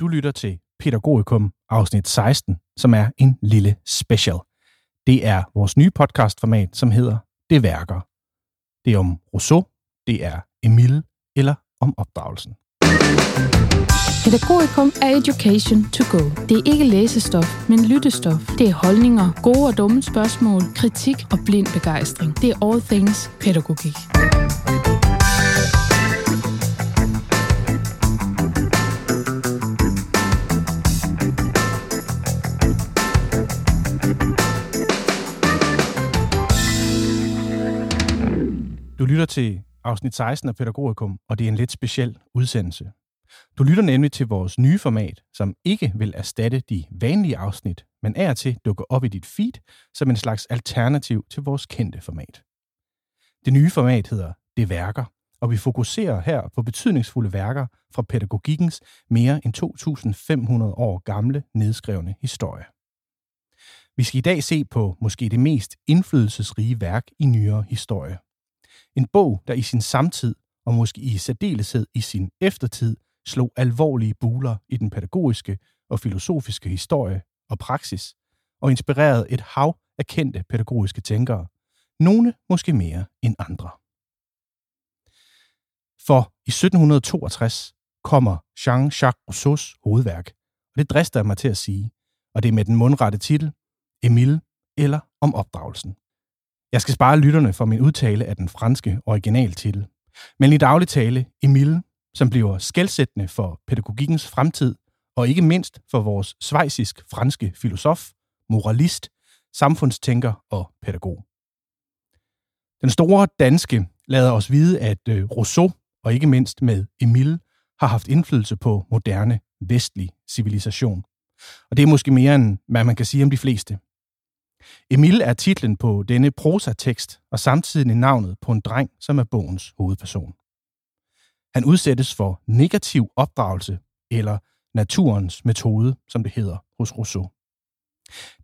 Du lytter til Pædagogikum afsnit 16, som er en lille special. Det er vores nye podcastformat, som hedder Det Værker. Det er om Rousseau, det er Emile eller om opdragelsen. Pædagogikum er education to go. Det er ikke læsestof, men lyttestof. Det er holdninger, gode og dumme spørgsmål, kritik og blind begejstring. Det er all things pædagogik. Lytter til afsnit 16 af Pædagogikum, og det er en lidt speciel udsendelse. Du lytter nemlig til vores nye format, som ikke vil erstatte de vanlige afsnit, men er til dukker op i dit feed som en slags alternativ til vores kendte format. Det nye format hedder Det Værker, og vi fokuserer her på betydningsfulde værker fra pædagogikkens mere end 2.500 år gamle nedskrevne historie. Vi skal i dag se på måske det mest indflydelsesrige værk i nyere historie. En bog, der i sin samtid, og måske i særdeleshed i sin eftertid, slog alvorlige buler i den pædagogiske og filosofiske historie og praksis, og inspirerede et hav af kendte pædagogiske tænkere, nogle måske mere end andre. For i 1762 kommer Jean-Jacques Rousseaus hovedværk, og det drister jeg mig til at sige, og det er med den mundrette titel Emile eller om opdragelsen. Jeg skal spare lytterne for min udtale af den franske originaltitel. Men i daglig tale, Emile, som bliver skældsættende for pædagogikkens fremtid, og ikke mindst for vores svejsisk-franske filosof, moralist, samfundstænker og pædagog. Den store danske lader os vide, at øh, Rousseau, og ikke mindst med Emile, har haft indflydelse på moderne vestlig civilisation. Og det er måske mere end, hvad man kan sige om de fleste. Emil er titlen på denne prosatekst og samtidig navnet på en dreng, som er bogens hovedperson. Han udsættes for negativ opdragelse eller naturens metode, som det hedder hos Rousseau.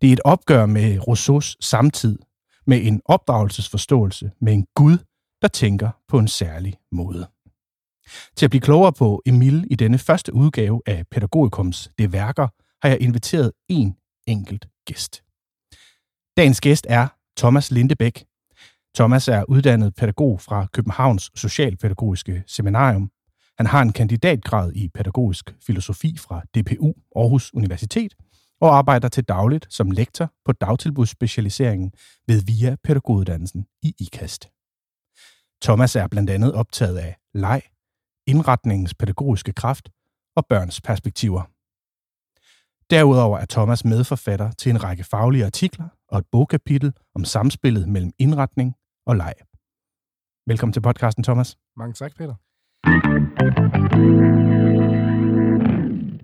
Det er et opgør med Rousseaus samtid, med en opdragelsesforståelse med en Gud, der tænker på en særlig måde. Til at blive klogere på Emil i denne første udgave af Pædagogikums Det Værker, har jeg inviteret en enkelt gæst. Dagens gæst er Thomas Lindebæk. Thomas er uddannet pædagog fra Københavns Socialpædagogiske Seminarium. Han har en kandidatgrad i pædagogisk filosofi fra DPU Aarhus Universitet og arbejder til dagligt som lektor på dagtilbudsspecialiseringen ved VIA pædagoguddannelsen i IKAST. Thomas er blandt andet optaget af leg, indretningens pædagogiske kraft og børns perspektiver. Derudover er Thomas medforfatter til en række faglige artikler og et bogkapitel om samspillet mellem indretning og leg. Velkommen til podcasten, Thomas. Mange tak, Peter.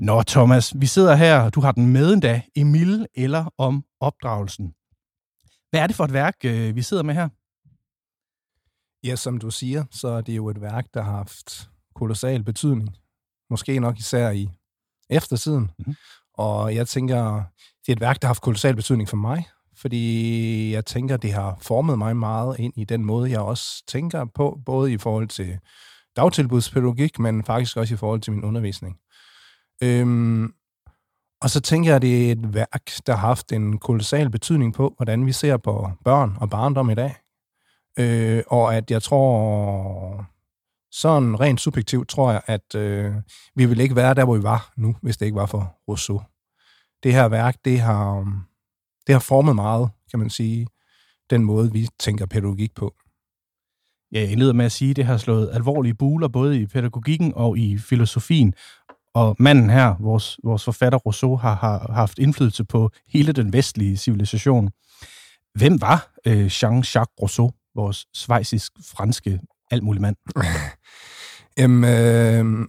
Nå, Thomas, vi sidder her, du har den med endda, Emil eller om opdragelsen. Hvad er det for et værk, øh, vi sidder med her? Ja, som du siger, så er det jo et værk, der har haft kolossal betydning. Måske nok især i eftertiden. Mm-hmm. Og jeg tænker, det er et værk, der har haft kolossal betydning for mig, fordi jeg tænker, det har formet mig meget ind i den måde, jeg også tænker på, både i forhold til dagtilbudspædagogik, men faktisk også i forhold til min undervisning. Øhm, og så tænker jeg, det er et værk, der har haft en kolossal betydning på, hvordan vi ser på børn og barndom i dag. Øh, og at jeg tror, sådan rent subjektivt tror jeg, at øh, vi ville ikke være der, hvor vi var nu, hvis det ikke var for Rousseau. Det her værk, det har, det har formet meget, kan man sige, den måde, vi tænker pædagogik på. Ja, jeg indleder med at sige, at det har slået alvorlige buler, både i pædagogikken og i filosofien. Og manden her, vores, vores forfatter Rousseau, har, har haft indflydelse på hele den vestlige civilisation. Hvem var øh, Jean-Jacques Rousseau, vores svejsisk-franske alt muligt mand? Jamen, øh,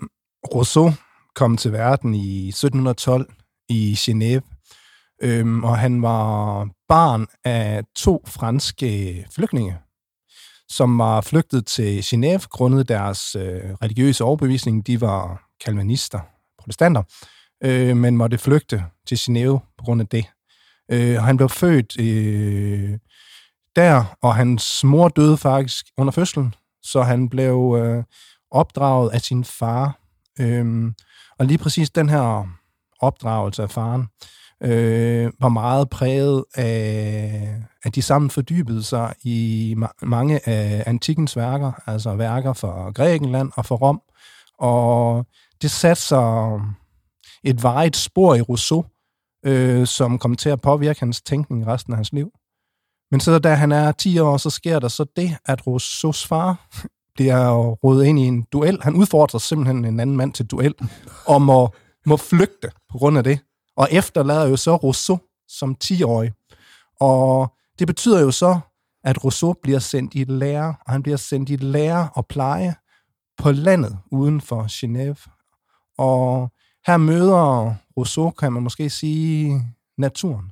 Rousseau kom til verden i 1712 i Genève, øhm, og han var barn af to franske flygtninge, som var flygtet til Genève grundet deres øh, religiøse overbevisning. De var kalvinister, protestanter, øh, men måtte flygte til Genève på grund af det. Øh, og han blev født øh, der, og hans mor døde faktisk under fødslen, så han blev øh, opdraget af sin far. Øh, Og lige præcis den her opdragelse af faren, øh, var meget præget af, at de sammen fordybede sig i ma- mange af antikens værker, altså værker fra Grækenland og fra Rom, og det satte sig et vejet spor i Rousseau, øh, som kom til at påvirke hans tænkning resten af hans liv. Men så da han er 10 år, så sker der så det, at Rousseaus far bliver rodet ind i en duel. Han udfordrer simpelthen en anden mand til duel, om at må flygte på grund af det. Og efterlader jo så Rousseau som 10-årig. Og det betyder jo så, at Rousseau bliver sendt i lære, og han bliver sendt i lære og pleje på landet uden for Genève. Og her møder Rousseau, kan man måske sige, naturen.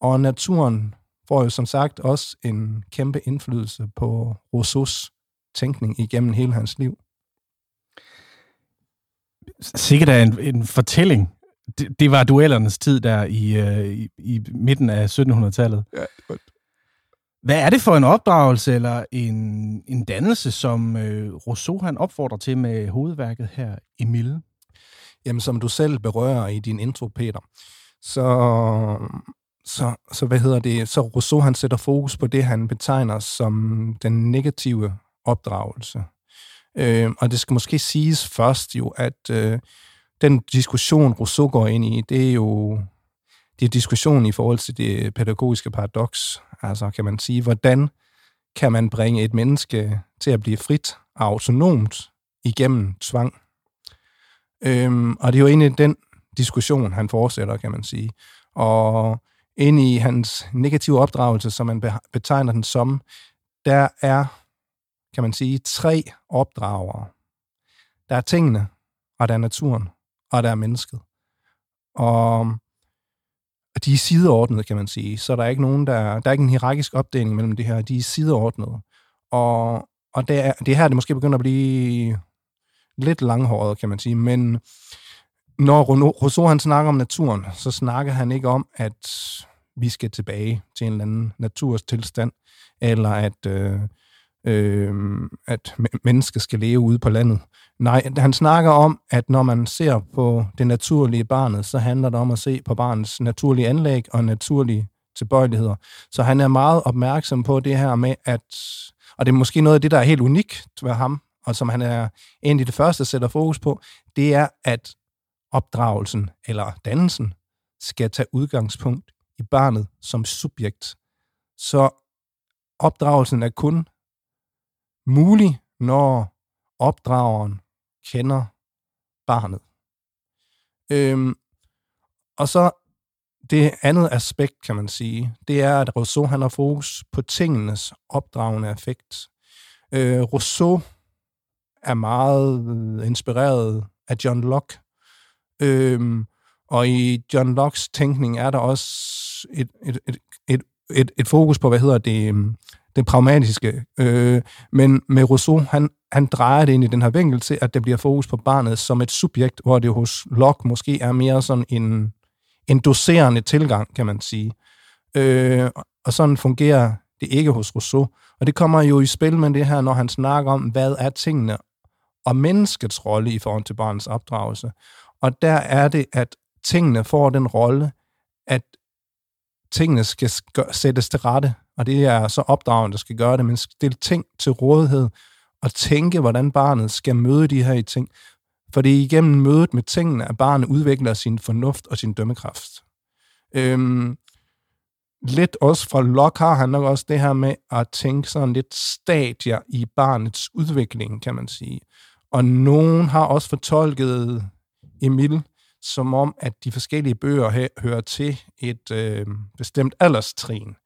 Og naturen får jo som sagt også en kæmpe indflydelse på Rousseaus tænkning igennem hele hans liv. Sikkert er en, en fortælling. Det, det var duellernes tid der i, øh, i, i midten af 1700-tallet. Ja, Hvad er det for en opdragelse eller en, en dannelse, som øh, Rousseau han opfordrer til med hovedværket her, Emile? Jamen, som du selv berører i din intro, Peter, så, så, så hvad hedder det, så Rousseau han sætter fokus på det, han betegner som den negative opdragelse. Øh, og det skal måske siges først jo, at øh, den diskussion, Rousseau går ind i, det er jo det er diskussionen i forhold til det pædagogiske paradoks. Altså kan man sige, hvordan kan man bringe et menneske til at blive frit og autonomt igennem tvang? Øhm, og det er jo egentlig den diskussion, han fortsætter, kan man sige. Og ind i hans negative opdragelse, som man betegner den som, der er, kan man sige, tre opdragere. Der er tingene, og der er naturen, og der er mennesket. Og de er sideordnede, kan man sige. Så der er ikke nogen, der, der er ikke en hierarkisk opdeling mellem det her. De er sideordnede. Og, og det, er, det her, det måske begynder at blive lidt langhåret, kan man sige. Men når Rousseau han snakker om naturen, så snakker han ikke om, at vi skal tilbage til en eller anden naturstilstand, eller at, øh, øh, at mennesker skal leve ude på landet. Nej, han snakker om, at når man ser på det naturlige barnet, så handler det om at se på barnets naturlige anlæg og naturlige tilbøjeligheder. Så han er meget opmærksom på det her med, at, og det er måske noget af det, der er helt unikt ved ham, og som han er en af de første sætter fokus på, det er, at opdragelsen eller dannelsen skal tage udgangspunkt i barnet som subjekt. Så opdragelsen er kun mulig, når opdrageren kender barnet. Øhm, og så det andet aspekt, kan man sige, det er, at Rousseau han har fokus på tingenes opdragende effekt. Øh, Rousseau er meget øh, inspireret af John Locke. Øhm, og i John Locke's tænkning er der også et, et, et, et, et, et fokus på, hvad hedder det, øhm, det pragmatiske. Øh, men med Rousseau, han, han drejer det ind i den her vinkel til, at det bliver fokus på barnet som et subjekt, hvor det hos Locke måske er mere sådan en, en doserende tilgang, kan man sige. Øh, og sådan fungerer det ikke hos Rousseau. Og det kommer jo i spil med det her, når han snakker om, hvad er tingene og menneskets rolle i forhold til barnets opdragelse. Og der er det, at tingene får den rolle, at tingene skal sættes til rette, og det er så opdragen, der skal gøre det, men stille ting til rådighed, og tænke, hvordan barnet skal møde de her ting. For det er igennem mødet med tingene, at barnet udvikler sin fornuft og sin dømmekraft. Øhm, lidt også fra Locke har han nok også det her med at tænke sådan lidt stadier i barnets udvikling, kan man sige. Og nogen har også fortolket Emil som om, at de forskellige bøger hører til et øh, bestemt alderstrin.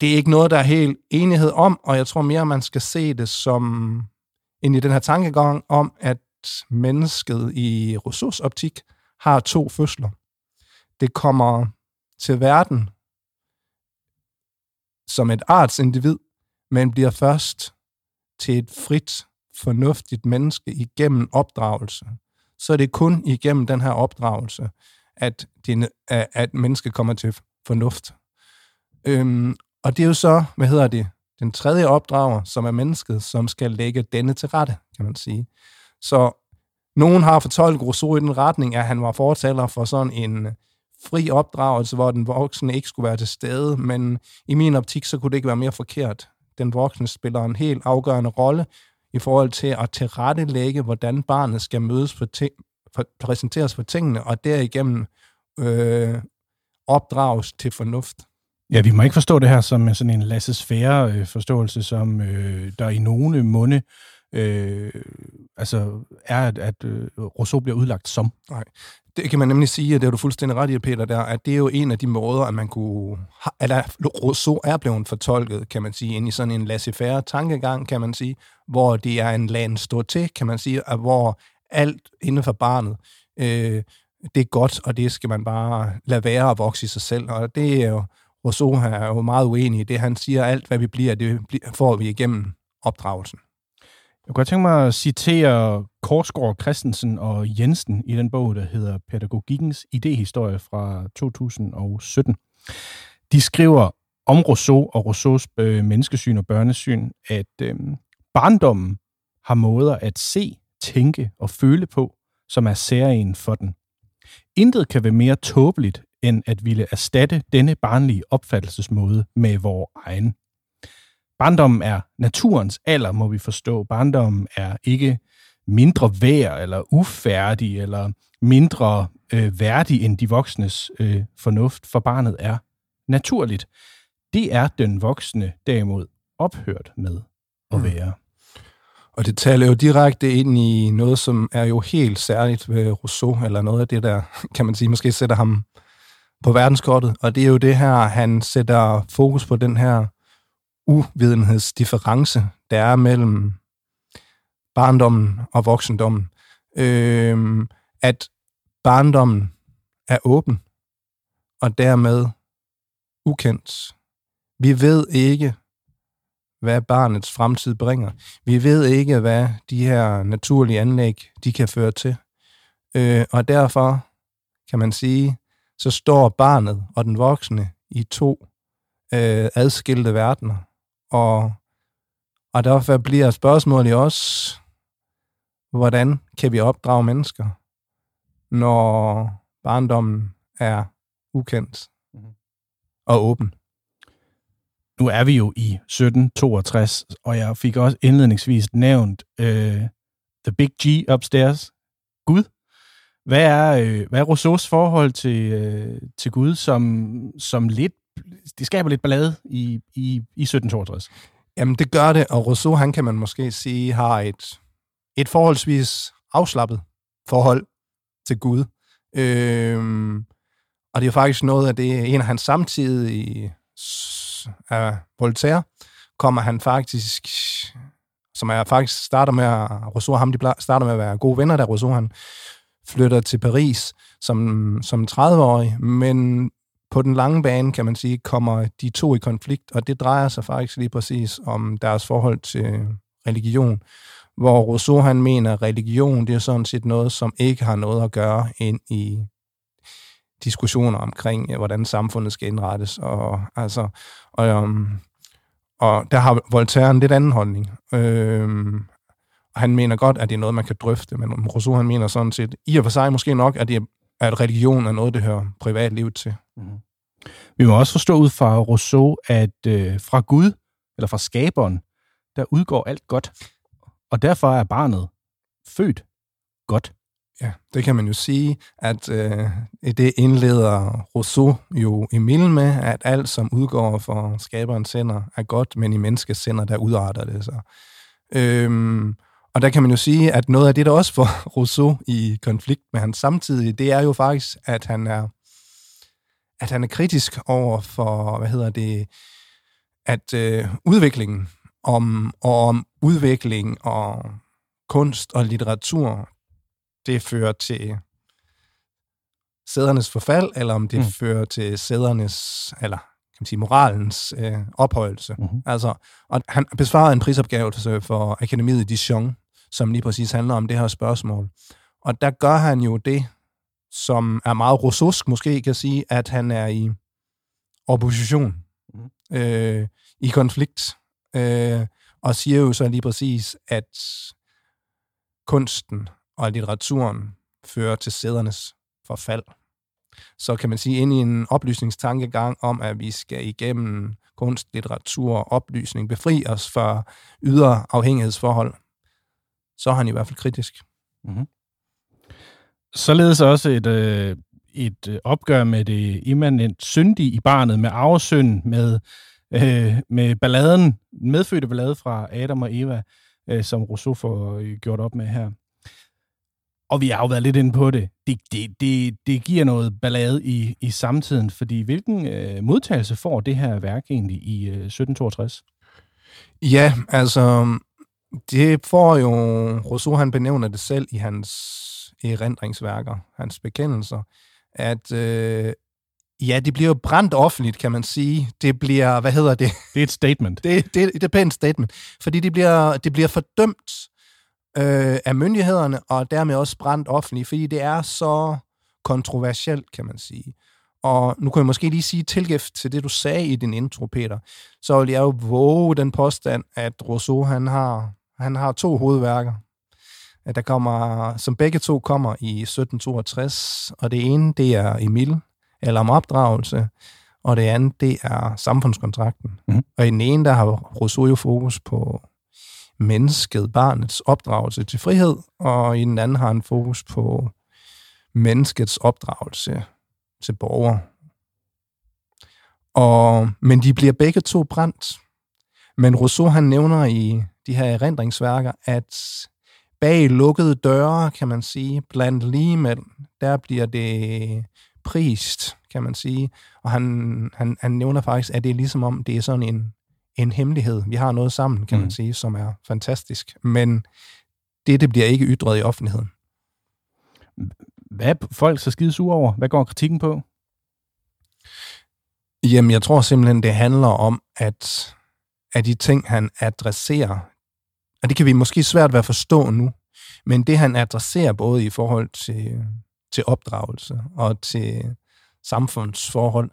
Det er ikke noget, der er helt enighed om, og jeg tror mere, man skal se det som ind i den her tankegang om, at mennesket i Rousseaus optik har to fødsler. Det kommer til verden som et artsindivid, men bliver først til et frit, fornuftigt menneske igennem opdragelse så er det kun igennem den her opdragelse, at, din, at mennesket kommer til fornuft. Øhm, og det er jo så, hvad hedder det, den tredje opdrager, som er mennesket, som skal lægge denne til rette, kan man sige. Så nogen har fortolket Rousseau i den retning, at han var fortaler for sådan en øh, fri opdragelse, hvor den voksne ikke skulle være til stede, men i min optik, så kunne det ikke være mere forkert. Den voksne spiller en helt afgørende rolle i forhold til at tilrettelægge, hvordan barnet skal mødes for ting, for, præsenteres for tingene, og derigennem øh, opdrages til fornuft. Ja, vi må ikke forstå det her som øh, sådan en laissez-faire øh, forståelse, som øh, der i nogle munde øh, altså er, at, at øh, Rousseau bliver udlagt som. Nej, det kan man nemlig sige, og det har du fuldstændig ret i, Peter, der, at det er jo en af de måder, at man kunne... Eller Rousseau er blevet fortolket, kan man sige, ind i sådan en laissez-faire tankegang, kan man sige, hvor det er en land stå til, kan man sige, og hvor alt inden for barnet, øh, det er godt, og det skal man bare lade være at vokse i sig selv. Og det er jo, Rousseau er jo meget uenig i det. Han siger, at alt, hvad vi bliver, det får vi igennem opdragelsen. Jeg kunne godt tænke mig at citere Korsgaard Christensen og Jensen i den bog, der hedder Pædagogikkens idehistorie fra 2017. De skriver om Rousseau og Rousseaus øh, menneskesyn og børnesyn, at øh, barndommen har måder at se, tænke og føle på, som er særlige for den. Intet kan være mere tåbeligt, end at ville erstatte denne barnlige opfattelsesmåde med vores egen. Barndommen er naturens alder, må vi forstå. Barndommen er ikke mindre værd eller ufærdig eller mindre øh, værdig end de voksnes øh, fornuft, for barnet er naturligt. Det er den voksne derimod ophørt med at mm. være. Mm. Og det taler jo direkte ind i noget, som er jo helt særligt ved Rousseau, eller noget af det der, kan man sige, måske sætter ham på verdenskortet. Og det er jo det her, han sætter fokus på den her uvidenhedsdifference, der er mellem barndommen og voksendommen. Øh, at barndommen er åben, og dermed ukendt. Vi ved ikke, hvad barnets fremtid bringer. Vi ved ikke, hvad de her naturlige anlæg, de kan føre til. Øh, og derfor kan man sige, så står barnet og den voksne i to øh, adskilte verdener. Og, og derfor bliver spørgsmålet også, hvordan kan vi opdrage mennesker, når barndommen er ukendt mhm. og åben? Nu er vi jo i 1762, og jeg fik også indledningsvis nævnt uh, The Big G upstairs, Gud. Hvad er, øh, hvad er Rousseaus forhold til, øh, til Gud, som, som lidt det skaber lidt ballade i, i, i 1762. Jamen, det gør det, og Rousseau, han kan man måske sige, har et, et forholdsvis afslappet forhold til Gud. Øhm, og det er faktisk noget af det, en af hans samtidige af Voltaire, kommer han faktisk, som er faktisk starter med, at, Rousseau ham, de starter med at være gode venner, da Rousseau han flytter til Paris som, som 30-årig, men på den lange bane, kan man sige, kommer de to i konflikt, og det drejer sig faktisk lige præcis om deres forhold til religion, hvor Rousseau han mener, at religion det er sådan set noget, som ikke har noget at gøre ind i diskussioner omkring, hvordan samfundet skal indrettes. Og, altså, og, um, og der har Voltaire en lidt anden holdning. Øh, han mener godt, at det er noget, man kan drøfte, men Rousseau han mener sådan set, i og for sig måske nok, at, det, at religion er noget, det hører privatlivet til. Mm. Vi må også forstå ud fra Rousseau, at øh, fra Gud, eller fra skaberen, der udgår alt godt. Og derfor er barnet født godt. Ja, det kan man jo sige, at øh, det indleder Rousseau jo Emil med, at alt, som udgår for skaberens sender, er godt, men i menneskets sender, der udarter det sig. Øhm, og der kan man jo sige, at noget af det, der også får Rousseau i konflikt med hans samtidige, det er jo faktisk, at han er at han er kritisk over for, hvad hedder det, at øh, udviklingen om, og om udvikling og kunst og litteratur, det fører til sædernes forfald, eller om det mm. fører til sædernes, eller kan man sige, moralens øh, ophøjelse. Mm-hmm. Altså, og han besvarede en prisopgave for Akademiet i Dijon, som lige præcis handler om det her spørgsmål. Og der gør han jo det, som er meget rousseausk måske, kan sige, at han er i opposition, mm. øh, i konflikt, øh, og siger jo så lige præcis, at kunsten og litteraturen fører til sædernes forfald. Så kan man sige, ind i en oplysningstankegang om, at vi skal igennem kunst, litteratur og oplysning befri os fra ydre afhængighedsforhold, så er han i hvert fald kritisk. Mm-hmm. Således også et, øh, et øh, opgør med det immanent syndige i barnet, med arvesynd, med, øh, med balladen, medfødte ballade fra Adam og Eva, øh, som Rousseau får øh, gjort op med her. Og vi har jo været lidt inde på det. Det, det, det, det giver noget ballade i, i samtiden, fordi hvilken øh, modtagelse får det her værk egentlig i øh, 1762? Ja, altså, det får jo, Rousseau han benævner det selv i hans erindringsværker, hans bekendelser, at øh, ja, det bliver jo brændt offentligt, kan man sige. Det bliver, hvad hedder det? Det er et statement. det, det, det er et pænt statement, fordi det bliver, det bliver fordømt øh, af myndighederne, og dermed også brændt offentligt, fordi det er så kontroversielt, kan man sige. Og nu kan jeg måske lige sige tilgift til det, du sagde i din intro, Peter. Så vil jeg jo våge den påstand, at Rousseau han har, han har to hovedværker. At der kommer, som begge to kommer i 1762, og det ene, det er Emil, eller om opdragelse, og det andet, det er samfundskontrakten. Mm. Og i den ene, der har Rousseau jo fokus på mennesket, barnets opdragelse til frihed, og i den anden har han fokus på menneskets opdragelse til borger. Og, men de bliver begge to brændt. Men Rousseau han nævner i de her erindringsværker, at bag lukkede døre, kan man sige, blandt ligemænd, der bliver det prist, kan man sige. Og han, han, han nævner faktisk, at det er ligesom om, det er sådan en, en hemmelighed. Vi har noget sammen, kan mm. man sige, som er fantastisk. Men det, det bliver ikke ytret i offentligheden. Hvad er folk så skide sure over? Hvad går kritikken på? Jamen, jeg tror simpelthen, det handler om, at, at de ting, han adresserer, og det kan vi måske svært være at forstå nu, men det, han adresserer både i forhold til, til opdragelse og til samfundsforhold,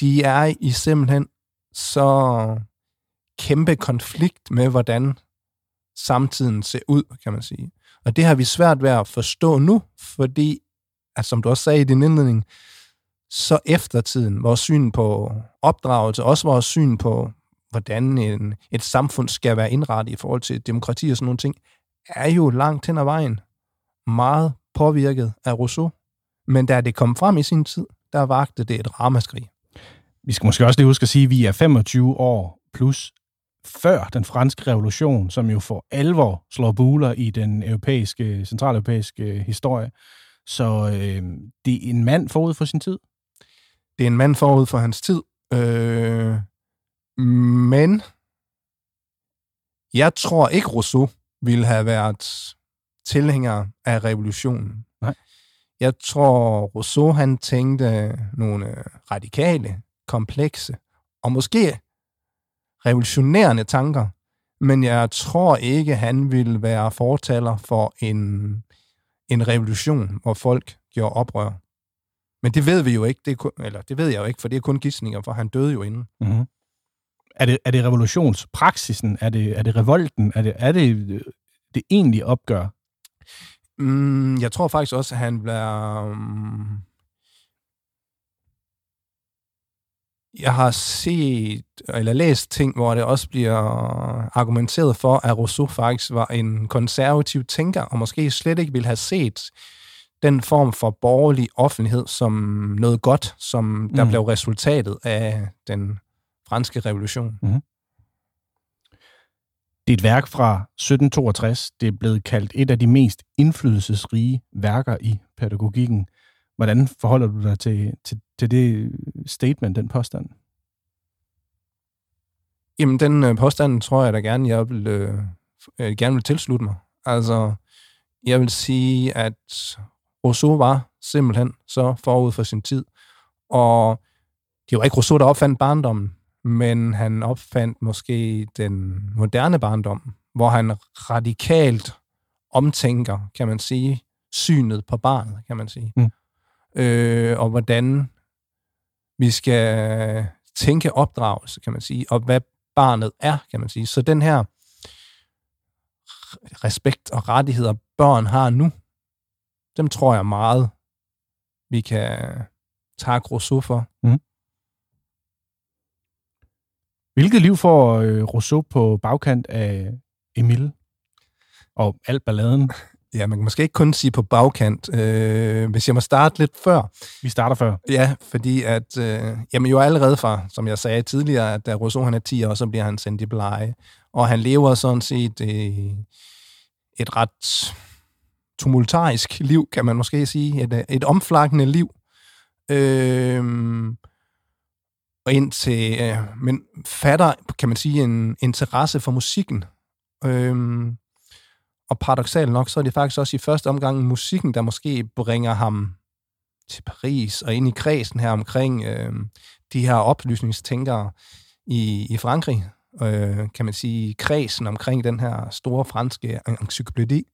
de er i simpelthen så kæmpe konflikt med, hvordan samtiden ser ud, kan man sige. Og det har vi svært ved at forstå nu, fordi, at som du også sagde i din indledning, så eftertiden, vores syn på opdragelse, også vores syn på, hvordan en, et samfund skal være indrettet i forhold til demokrati og sådan nogle ting, er jo langt hen ad vejen meget påvirket af Rousseau. Men da det kom frem i sin tid, der vagte det et ramaskrig. Vi skal måske også lige huske at sige, at vi er 25 år plus før den franske revolution, som jo for alvor slår buler i den europæiske, centraleuropæiske historie. Så øh, det er en mand forud for sin tid. Det er en mand forud for hans tid. Øh, men jeg tror ikke, Rousseau ville have været tilhænger af revolutionen. Nej. Jeg tror, Rousseau han tænkte nogle radikale, komplekse og måske revolutionerende tanker, men jeg tror ikke, han ville være fortaler for en, en revolution, hvor folk gjorde oprør. Men det ved vi jo ikke, det kun, eller det ved jeg jo ikke, for det er kun gidsninger, for han døde jo inden. Mm-hmm. Er det, er det revolutionspraksisen? Er det, er det revolten? Er det, er det det egentlige opgør? Mm, jeg tror faktisk også, at han bliver... Um, jeg har set eller læst ting, hvor det også bliver argumenteret for, at Rousseau faktisk var en konservativ tænker, og måske slet ikke ville have set den form for borgerlig offentlighed som noget godt, som der mm. blev resultatet af den franske revolution. Mm. Det er et værk fra 1762. Det er blevet kaldt et af de mest indflydelsesrige værker i pædagogikken. Hvordan forholder du dig til, til, til det statement, den påstand? Jamen, den øh, påstand tror jeg da gerne, jeg vil, øh, øh, gerne vil tilslutte mig. Altså, jeg vil sige, at Rousseau var simpelthen så forud for sin tid. Og det var ikke Rousseau, der opfandt barndommen, men han opfandt måske den moderne barndom, hvor han radikalt omtænker, kan man sige, synet på barnet, kan man sige. Mm øh, og hvordan vi skal tænke opdragelse, kan man sige, og hvad barnet er, kan man sige. Så den her respekt og rettigheder, børn har nu, dem tror jeg meget, vi kan takke Rousseau for. Mm. Hvilket liv får øh, Rousseau på bagkant af Emile og al balladen? Ja, man kan måske ikke kun sige på bagkant. Øh, hvis jeg må starte lidt før. Vi starter før. Ja, fordi at, øh, jamen jo allerede fra, som jeg sagde tidligere, at da Rousseau han er 10 år, så bliver han sendt i blege. Og han lever sådan set øh, et ret tumultarisk liv, kan man måske sige. Et, et omflakkende liv. Øh, og indtil, øh, men fatter, kan man sige, en interesse for musikken. Øhm, og paradoxalt nok, så er det faktisk også i første omgang musikken, der måske bringer ham til Paris og ind i kredsen her omkring øh, de her oplysningstænkere i, i Frankrig, øh, kan man sige, kredsen omkring den her store franske encyklopædi,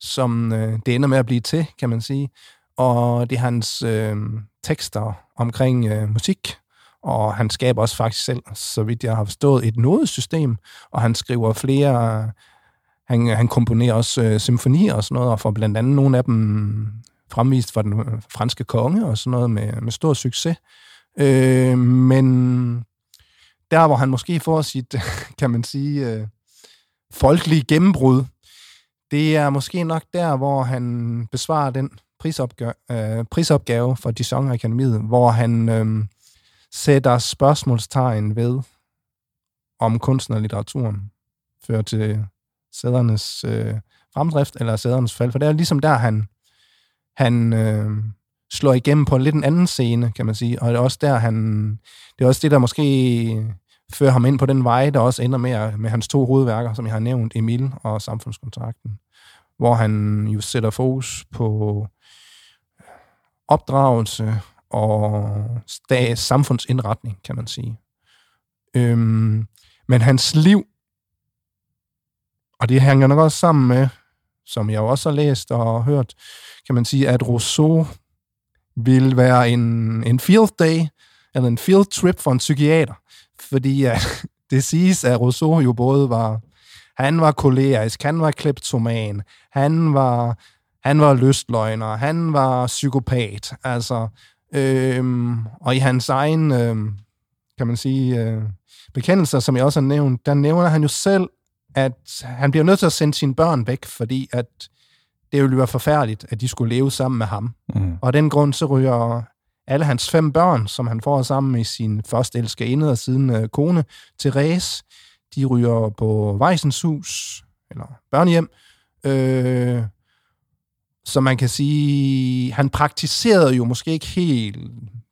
som øh, det ender med at blive til, kan man sige. Og det er hans øh, tekster omkring øh, musik, og han skaber også faktisk selv, så vidt jeg har forstået, et nodesystem, og han skriver flere han, han komponerer også øh, symfonier og sådan noget, og får blandt andet nogle af dem fremvist for den øh, franske konge og sådan noget med, med stor succes. Øh, men der, hvor han måske får sit, kan man sige, øh, folkelige gennembrud, det er måske nok der, hvor han besvarer den prisopgave, øh, prisopgave for Dijon Akademiet, hvor han øh, sætter spørgsmålstegn ved, om kunsten og litteraturen fører til sædernes øh, fremdrift, eller sædernes fald, for det er ligesom der, han, han øh, slår igennem på en lidt en anden scene, kan man sige, og det er også der, han, det er også det, der måske fører ham ind på den vej, der også ender med, med hans to hovedværker, som jeg har nævnt, Emil og Samfundskontrakten, hvor han jo sætter fokus på opdragelse og stats samfundsindretning, kan man sige. Øhm, men hans liv og det hænger nok også sammen med, som jeg også har læst og hørt, kan man sige, at Rousseau ville være en, en field day, eller en field trip for en psykiater. Fordi ja, det siges, at Rousseau jo både var, han var kolerisk, han var kleptoman, han var, han var lystløgner, han var psykopat. Altså, øhm, og i hans egen, øhm, kan man sige, øh, bekendelser, som jeg også har nævnt, der nævner han jo selv, at han bliver nødt til at sende sine børn væk, fordi at det ville være forfærdeligt, at de skulle leve sammen med ham. Mm. Og af den grund, så ryger alle hans fem børn, som han får sammen med sin første elskerinde og siden øh, kone, Therese, de ryger på Vejsens hus, eller børnehjem, øh, så man kan sige, han praktiserede jo måske ikke helt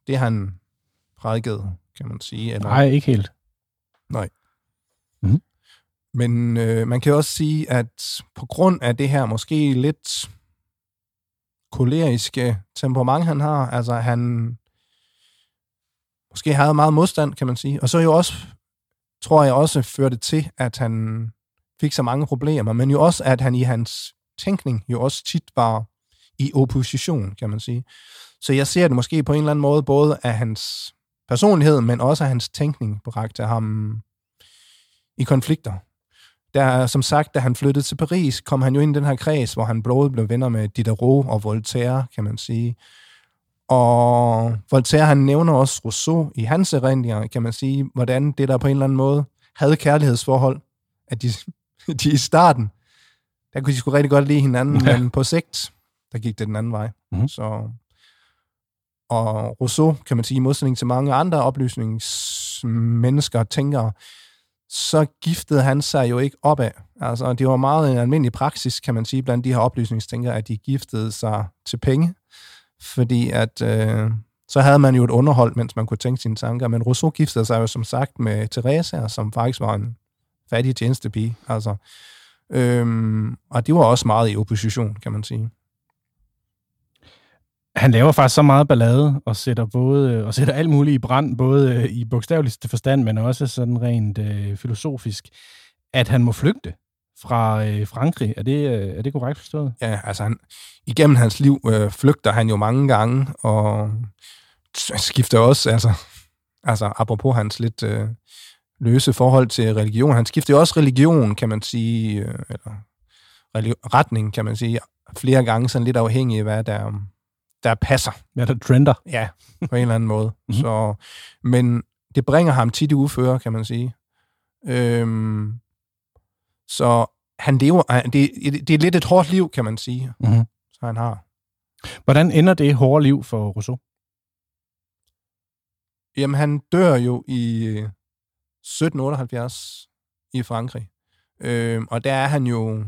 det, han prædikede, kan man sige. Eller? Nej, ikke helt. Nej. Mm. Men øh, man kan også sige, at på grund af det her måske lidt koleriske temperament, han har, altså han måske havde meget modstand, kan man sige. Og så jo også, tror jeg også, førte til, at han fik så mange problemer, men jo også, at han i hans tænkning jo også tit var i opposition, kan man sige. Så jeg ser det måske på en eller anden måde, både af hans personlighed, men også af hans tænkning bragte ham i konflikter. Der, som sagt, da han flyttede til Paris, kom han jo ind i den her kreds, hvor han både blev venner med Diderot og Voltaire, kan man sige. Og Voltaire, han nævner også Rousseau i hans erindringer, kan man sige, hvordan det der på en eller anden måde havde kærlighedsforhold, at de, de i starten, der kunne de sgu rigtig godt lide hinanden, ja. men på sigt, der gik det den anden vej. Mm-hmm. Så, og Rousseau, kan man sige, i modsætning til mange andre oplysningsmennesker og tænkere, så giftede han sig jo ikke opad. Altså, det var meget en almindelig praksis, kan man sige, blandt de her oplysningstænkere, at de giftede sig til penge, fordi at øh, så havde man jo et underhold, mens man kunne tænke sine tanker. Men Rousseau giftede sig jo som sagt med Teresa, som faktisk var en fattig tjenestepige. Altså, øhm, og det var også meget i opposition, kan man sige han laver faktisk så meget ballade og sætter både og sætter alt muligt i brand, både øh, i bogstaveligste forstand, men også sådan rent øh, filosofisk, at han må flygte fra øh, Frankrig. Er det, øh, er det korrekt forstået? Ja, altså han, igennem hans liv øh, flygter han jo mange gange, og skifter også, altså, altså apropos hans lidt øh, løse forhold til religion, han skifter jo også religion, kan man sige, øh, eller retning, kan man sige, flere gange sådan lidt afhængig af, hvad der, der passer. Hvad der trender. Ja, på en eller anden måde. Mm-hmm. Så, men det bringer ham tit i uføre, kan man sige. Øhm, så han lever, det, det er lidt et hårdt liv, kan man sige, mm-hmm. så han har. Hvordan ender det hårde liv for Rousseau? Jamen, han dør jo i 1778 i Frankrig. Øhm, og der er han jo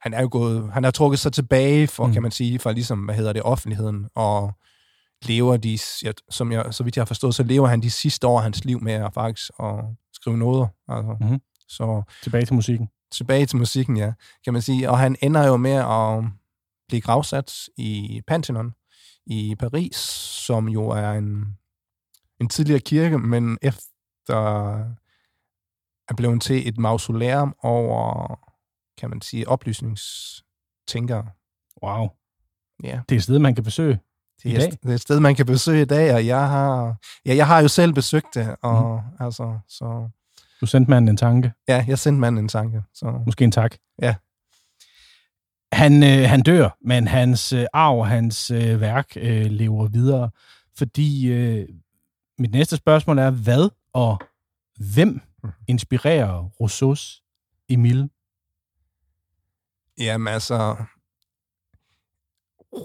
han er jo gået, han har trukket sig tilbage for, mm. kan man sige, fra ligesom, hvad hedder det, offentligheden, og lever de, som jeg, så vidt jeg har forstået, så lever han de sidste år af hans liv med at faktisk at skrive noder. Altså. Mm-hmm. Så, tilbage til musikken. Tilbage til musikken, ja, kan man sige. Og han ender jo med at blive gravsat i Pantheon i Paris, som jo er en, en tidligere kirke, men efter er blevet til et mausoleum over kan man sige, oplysningstænkere. Wow. Ja. Det er et sted, man kan besøge det er, i dag. Det er et sted, man kan besøge i dag, og jeg har, ja, jeg har jo selv besøgt det, og mm. altså, så... Du sendte manden en tanke? Ja, jeg sendte manden en tanke. Så. Måske en tak. Ja. Han, øh, han dør, men hans øh, arv, hans øh, værk øh, lever videre, fordi øh, mit næste spørgsmål er, hvad og hvem mm. inspirerer Rousseaus Emile Jamen altså,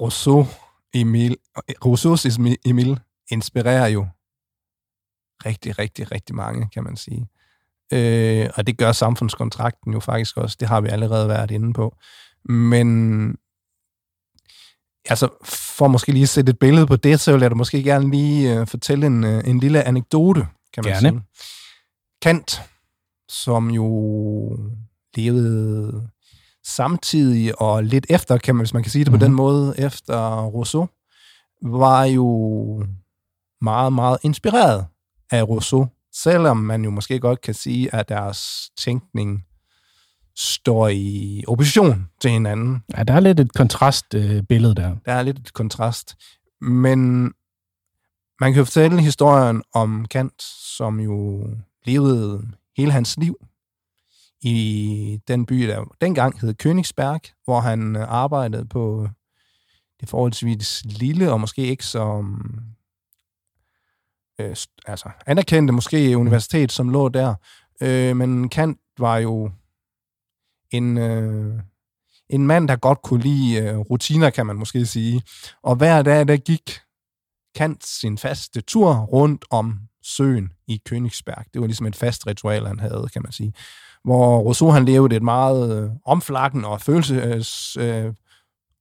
Rousseau, Emil, Rousseau's Emil inspirerer jo rigtig, rigtig, rigtig mange, kan man sige. Øh, og det gør samfundskontrakten jo faktisk også. Det har vi allerede været inde på. Men altså, for måske lige at sætte et billede på det, så vil jeg da måske gerne lige uh, fortælle en, uh, en lille anekdote, kan man gerne. sige. Kant, som jo levede samtidig og lidt efter, kan man, hvis man kan sige det mm-hmm. på den mhm. måde, efter Rousseau, var jo meget, meget inspireret af Rousseau, selvom man jo måske godt kan sige, at deres tænkning står i opposition til hinanden. Ja, der er lidt et kontrastbillede øh, der. Der er lidt et kontrast. Men man kan jo fortælle historien om Kant, som jo levede hele hans liv i den by, der dengang hed Königsberg, hvor han øh, arbejdede på det forholdsvis lille og måske ikke så mm, øh, altså anerkendte måske universitet, som lå der. Øh, men Kant var jo en, øh, en mand, der godt kunne lide øh, rutiner, kan man måske sige. Og hver dag, der gik Kant sin faste tur rundt om søen i Königsberg. Det var ligesom et fast ritual, han havde, kan man sige hvor Rousseau han levede et meget øh, omflakkende og følelses øh,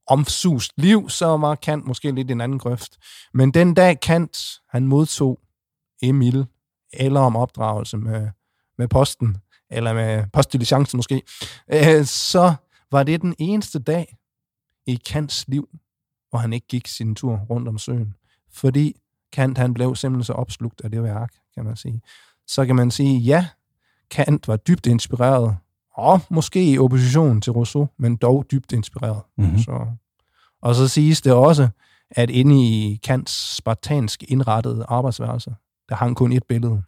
omsust liv, så var Kant måske lidt en anden grøft. Men den dag Kant, han modtog Emil, eller om opdragelse med, med posten, eller med postdiligencen måske, øh, så var det den eneste dag i Kants liv, hvor han ikke gik sin tur rundt om søen. Fordi Kant, han blev simpelthen så opslugt af det værk, kan man sige. Så kan man sige, ja, Kant var dybt inspireret, og måske i opposition til Rousseau, men dog dybt inspireret. Mm-hmm. Så. Og så siges det også, at inde i Kants spartansk indrettede arbejdsværelse, der hang kun et billede.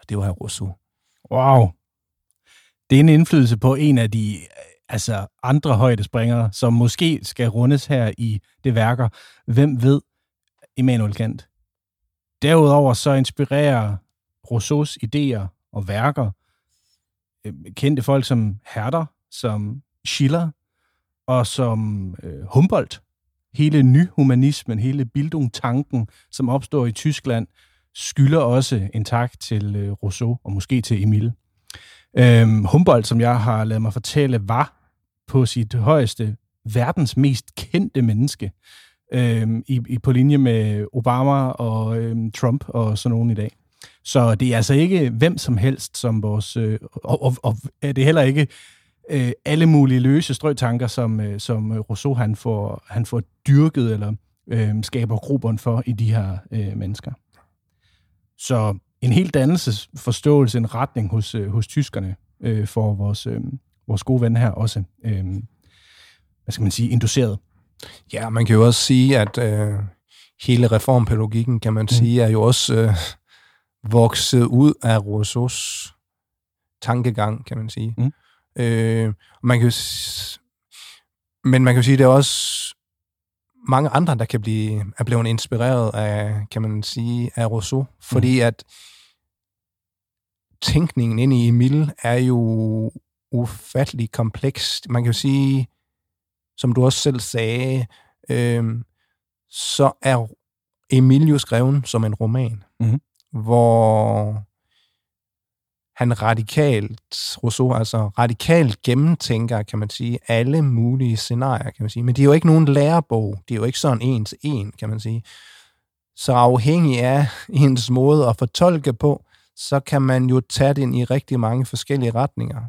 Og det var Rousseau. Wow. Det er en indflydelse på en af de altså andre højdespringere, som måske skal rundes her i det værker. Hvem ved Immanuel Kant? Derudover så inspirerer Rousseaus idéer og værker. Øh, kendte folk som Herder, som Schiller og som øh, Humboldt. Hele nyhumanismen, hele Bildung-tanken, som opstår i Tyskland, skylder også en tak til øh, Rousseau og måske til Emile. Øhm, Humboldt, som jeg har lavet mig fortælle, var på sit højeste verdens mest kendte menneske øh, i, i, på linje med Obama og øh, Trump og sådan nogen i dag. Så det er altså ikke hvem som helst, som vores... Øh, og, og, og det er heller ikke øh, alle mulige løse strøtanker, som, øh, som Rousseau han får, han får dyrket eller øh, skaber grobund for i de her øh, mennesker. Så en helt dannelsesforståelse, en retning hos, øh, hos tyskerne øh, for vores, øh, vores gode ven her også, øh, hvad skal man sige, induceret. Ja, man kan jo også sige, at øh, hele reformpædagogikken, kan man mm. sige, er jo også... Øh, vokset ud af Rousseaus tankegang, kan man sige. Mm. Øh, man kan Men man kan jo sige, at det er også mange andre, der kan blive, er blevet inspireret af, kan man sige, af Rousseau. Fordi mm. at tænkningen ind i Emil er jo ufattelig kompleks. Man kan jo sige, som du også selv sagde, øh, så er Emil jo skrevet som en roman, mm. hvor han radikalt, Rousseau, altså radikalt gennemtænker, kan man sige, alle mulige scenarier, kan man sige. Men det er jo ikke nogen lærebog. Det er jo ikke sådan en til en, kan man sige. Så afhængig af ens måde at fortolke på, så kan man jo tage den i rigtig mange forskellige retninger.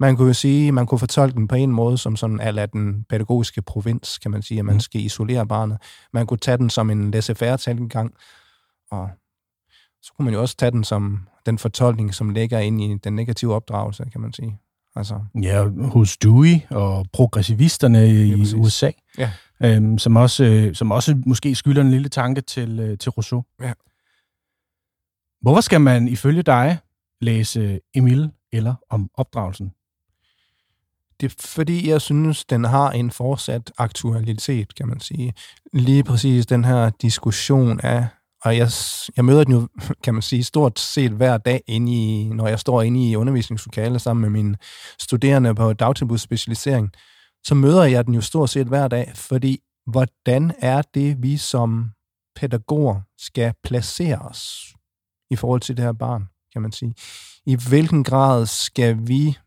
Man kunne jo sige, man kunne fortolke den på en måde, som sådan ala den pædagogiske provins, kan man sige, at man mm. skal isolere barnet. Man kunne tage den som en laissez-faire gang, og så kunne man jo også tage den som den fortolkning, som ligger ind i den negative opdragelse, kan man sige. Altså. Ja, hos Dewey og progressivisterne i ja, USA, ja. øhm, som, også, øh, som også måske skylder en lille tanke til, øh, til Rousseau. Ja. Hvorfor skal man ifølge dig læse Emil eller om opdragelsen? Det er fordi, jeg synes, den har en fortsat aktualitet, kan man sige. Lige præcis den her diskussion af og jeg, jeg møder den jo, kan man sige, stort set hver dag, inde i, når jeg står inde i undervisningslokalet sammen med mine studerende på dagtilbudsspecialisering, så møder jeg den jo stort set hver dag, fordi hvordan er det, vi som pædagoger skal placere os i forhold til det her barn, kan man sige. I hvilken grad skal vi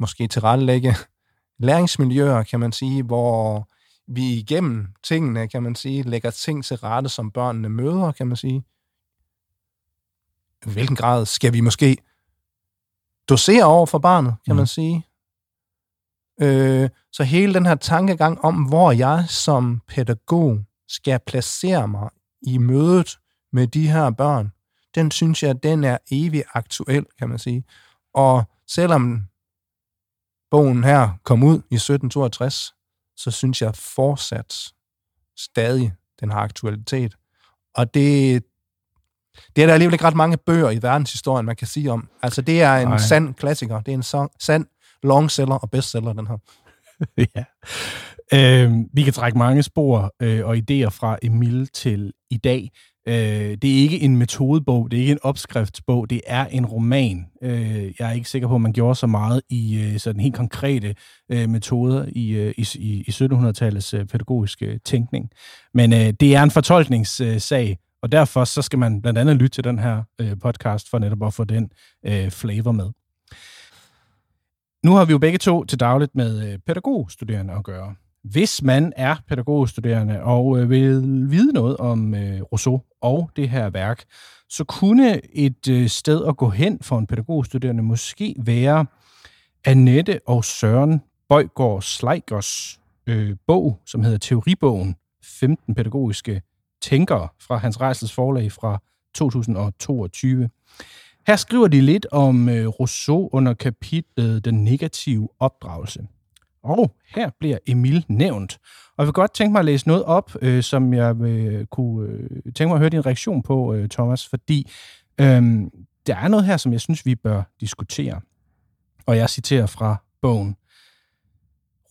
måske tilrettelægge læringsmiljøer, kan man sige, hvor vi igennem tingene, kan man sige, lægger ting til rette, som børnene møder, kan man sige. I hvilken grad skal vi måske dosere over for barnet, kan mm. man sige. Øh, så hele den her tankegang om, hvor jeg som pædagog skal placere mig i mødet med de her børn, den synes jeg, den er evig aktuel, kan man sige. Og selvom bogen her kom ud i 1762, så synes jeg fortsat stadig, den har aktualitet. Og det, det er der alligevel ikke ret mange bøger i verdenshistorien, man kan sige om. Altså, det er en Ej. sand klassiker. Det er en sand, sand longseller og bestseller, den her. ja. Øh, vi kan trække mange spor øh, og idéer fra Emil til i dag. Øh, det er ikke en metodebog, det er ikke en opskriftsbog, det er en roman. Øh, jeg er ikke sikker på, at man gjorde så meget i øh, sådan helt konkrete øh, metoder i, øh, i, i 1700-tallets øh, pædagogiske øh, tænkning. Men øh, det er en fortolkningssag, og derfor så skal man blandt andet lytte til den her øh, podcast for netop at få den øh, flavor med. Nu har vi jo begge to til dagligt med øh, pædagogstuderende at gøre. Hvis man er pædagogstuderende og øh, vil vide noget om øh, Rousseau og det her værk, så kunne et øh, sted at gå hen for en pædagogstuderende måske være Annette og Søren Bøjgaard Sleigers øh, bog, som hedder Teoribogen 15 pædagogiske tænkere fra Hans Rejsels forlag fra 2022. Her skriver de lidt om øh, Rousseau under kapitlet Den negative opdragelse. Og her bliver Emil nævnt. Og jeg vil godt tænke mig at læse noget op, øh, som jeg øh, kunne øh, tænke mig at høre din reaktion på, øh, Thomas, fordi øh, der er noget her, som jeg synes, vi bør diskutere. Og jeg citerer fra bogen.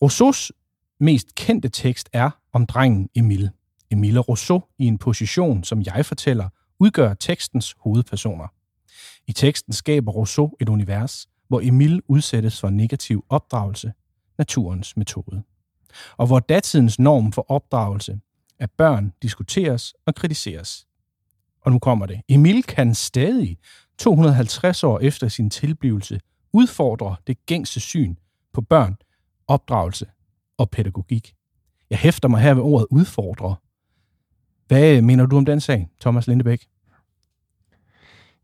Rousseaus mest kendte tekst er om drengen Emil. Emil og Rousseau i en position, som jeg fortæller, udgør tekstens hovedpersoner. I teksten skaber Rousseau et univers, hvor Emil udsættes for negativ opdragelse, naturens metode. Og hvor datidens norm for opdragelse af børn diskuteres og kritiseres. Og nu kommer det. Emil kan stadig, 250 år efter sin tilblivelse, udfordre det gængse syn på børn, opdragelse og pædagogik. Jeg hæfter mig her ved ordet udfordre. Hvad mener du om den sag, Thomas Lindebæk?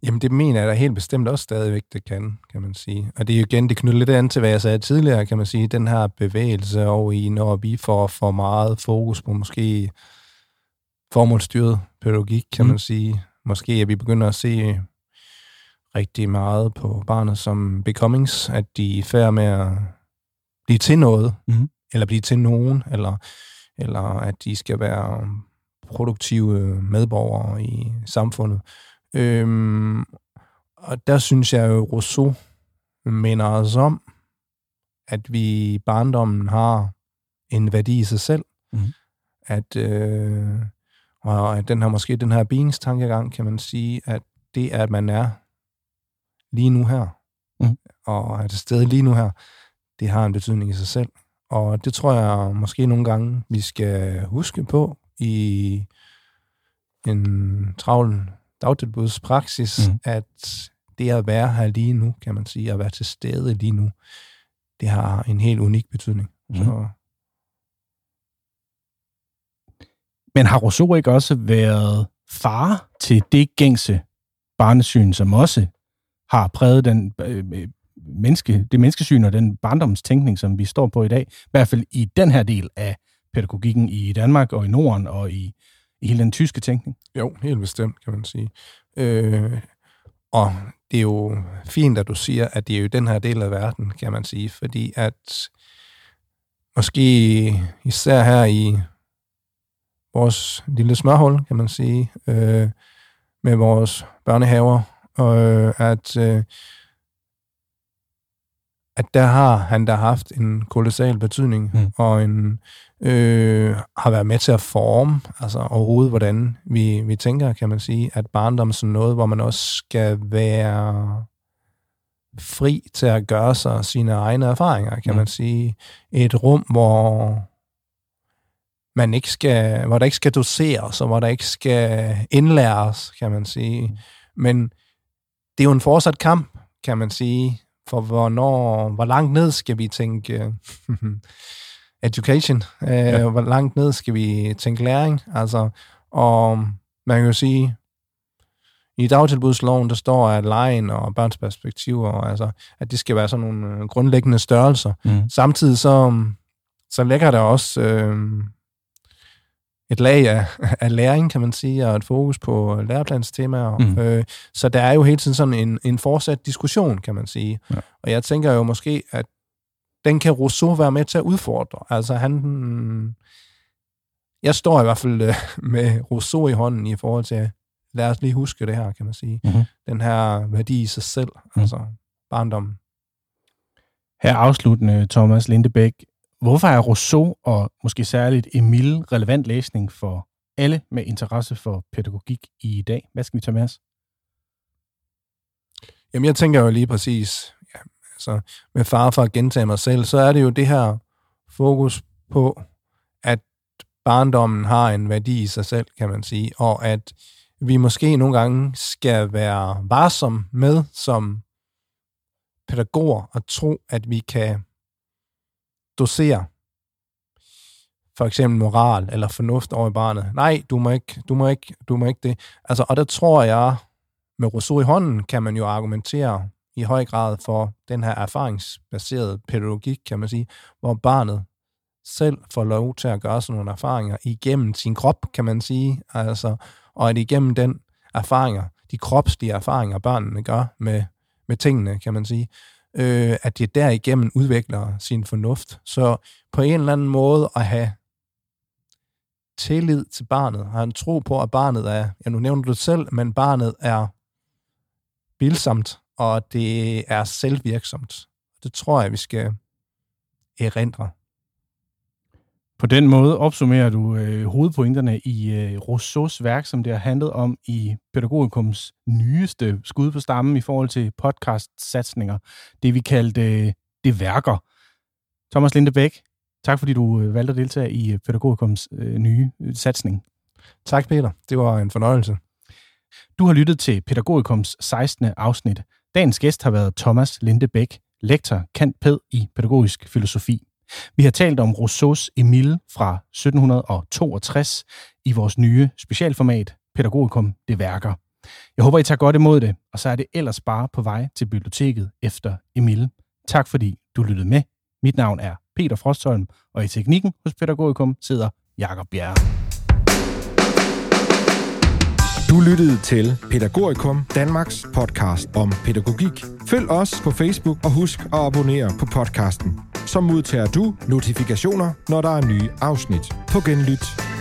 Jamen, det mener jeg da helt bestemt også stadigvæk, det kan, kan man sige. Og det er jo igen, det knytter lidt an til, hvad jeg sagde tidligere, kan man sige, den her bevægelse over i, når vi får for meget fokus på måske formålsstyret pædagogik, kan mm. man sige. Måske at vi begynder at se rigtig meget på barnet som becomings, at de er færd med at blive til noget, mm. eller blive til nogen, eller, eller at de skal være produktive medborgere i samfundet. Øhm, og der synes jeg jo, Rousseau minder os om, at vi i barndommen har en værdi i sig selv. Mhm. At, øh, og at den her, måske den her beings tankegang, kan man sige, at det, at man er lige nu her, Mhm. og er til stede lige nu her, det har en betydning i sig selv. Og det tror jeg måske nogle gange, vi skal huske på i en travl dagtilbudspraksis, mm. at det at være her lige nu, kan man sige, at være til stede lige nu, det har en helt unik betydning. Mhm. Så Men har Rousseau ikke også været far til det gængse barnesyn, som også har præget den, øh, øh, menneske, det menneskesyn og den barndomstænkning, som vi står på i dag, i hvert fald i den her del af pædagogikken i Danmark og i Norden og i, i hele den tyske tænkning. Jo, helt bestemt, kan man sige. Øh, og det er jo fint, at du siger, at det er jo den her del af verden, kan man sige, fordi at måske især her i vores lille smørhul, kan man sige, øh, med vores børnehaver, øh, at, øh, at der har han der haft en kolossal betydning, Mm. og en øh, har været med til at forme, altså overhovedet, hvordan vi, vi tænker, kan man sige, at barndom er sådan noget, hvor man også skal være fri til at gøre sig sine egne erfaringer, kan Mm. man sige. Et rum, hvor man ikke skal, hvor der ikke skal doseres, og hvor der ikke skal indlæres, kan man sige. Men det er jo en fortsat kamp, kan man sige, for hvornår, hvor langt ned skal vi tænke education, øh, Ja. hvor langt ned skal vi tænke læring, altså, og man kan jo sige, i dagtilbudsloven, der står, at lejen og børns perspektiver, altså, at det skal være sådan nogle øh, grundlæggende størrelser. Mm. Samtidig så, så lægger der også øh, et lag af, af læring, kan man sige, og et fokus på læreplanstemaer. Mm. Mm. Øh, så der er jo hele tiden sådan en, en fortsat diskussion, kan man sige. Ja. Og jeg tænker jo måske, at den kan Rousseau være med til at udfordre. Altså han... mm, Jeg står i hvert fald øh, med Rousseau i hånden i forhold til, lad os lige huske det her, kan man sige. Mhm. Den her værdi i sig selv, Mm. altså barndommen. Her afsluttende, Thomas Lindebæk. Hvorfor er Rousseau og måske særligt Emile relevant læsning for alle med interesse for pædagogik i dag? Hvad skal vi tage med os? Jamen, jeg tænker jo lige præcis, ja, altså, med far for at gentage mig selv, så er det jo det her fokus på, at barndommen har en værdi i sig selv, kan man sige, og at vi måske nogle gange skal være varsom med som pædagoger at tro, at vi kan dosere for eksempel moral eller fornuft over i barnet. Nej, du må ikke, du må ikke, du må ikke det. Altså, og der tror jeg, med Rousseau i hånden, kan man jo argumentere i høj grad for den her erfaringsbaserede pædagogik, kan man sige, hvor barnet selv får lov til at gøre sådan nogle erfaringer igennem sin krop, kan man sige, altså, og at igennem den erfaringer, de kropslige erfaringer, børnene gør med, med tingene, kan man sige, øh, at det derigennem udvikler sin fornuft. Så på en eller anden måde at have tillid til barnet, har en tro på, at barnet er, ja nu nævner du det selv, men barnet er bilsomt, og det er selvvirksomt. Det tror jeg, vi skal erindre. På den måde opsummerer du øh, hovedpointerne i øh, Rousseaus værk, som det har handlet om i Pædagogikums nyeste skud på stammen i forhold til podcast-satsninger. Det vi kaldte øh, det værker. Thomas Lindebæk, tak fordi du øh, valgte at deltage i øh, Pædagogikums øh, nye øh, satsning. Tak, Peter. Det var en fornøjelse. Du har lyttet til Pædagogikums 16. afsnit. Dagens gæst har været Thomas Lindebæk, lektor kant pæd i pædagogisk filosofi. Vi har talt om Rousseaus Emile fra 1762 i vores nye specialformat Pædagogikum det værker. Jeg håber, I tager godt imod det, og så er det ellers bare på vej til biblioteket efter Emile. Tak fordi du lyttede med. Mit navn er Peter Frostholm, og i teknikken hos Pædagogikum sidder Jakob Bjerre. Du lyttede til Pædagogikum, Danmarks podcast om pædagogik. Følg os på Facebook og husk at abonnere på podcasten. Så modtager du notifikationer, når der er nye afsnit. På genlyt.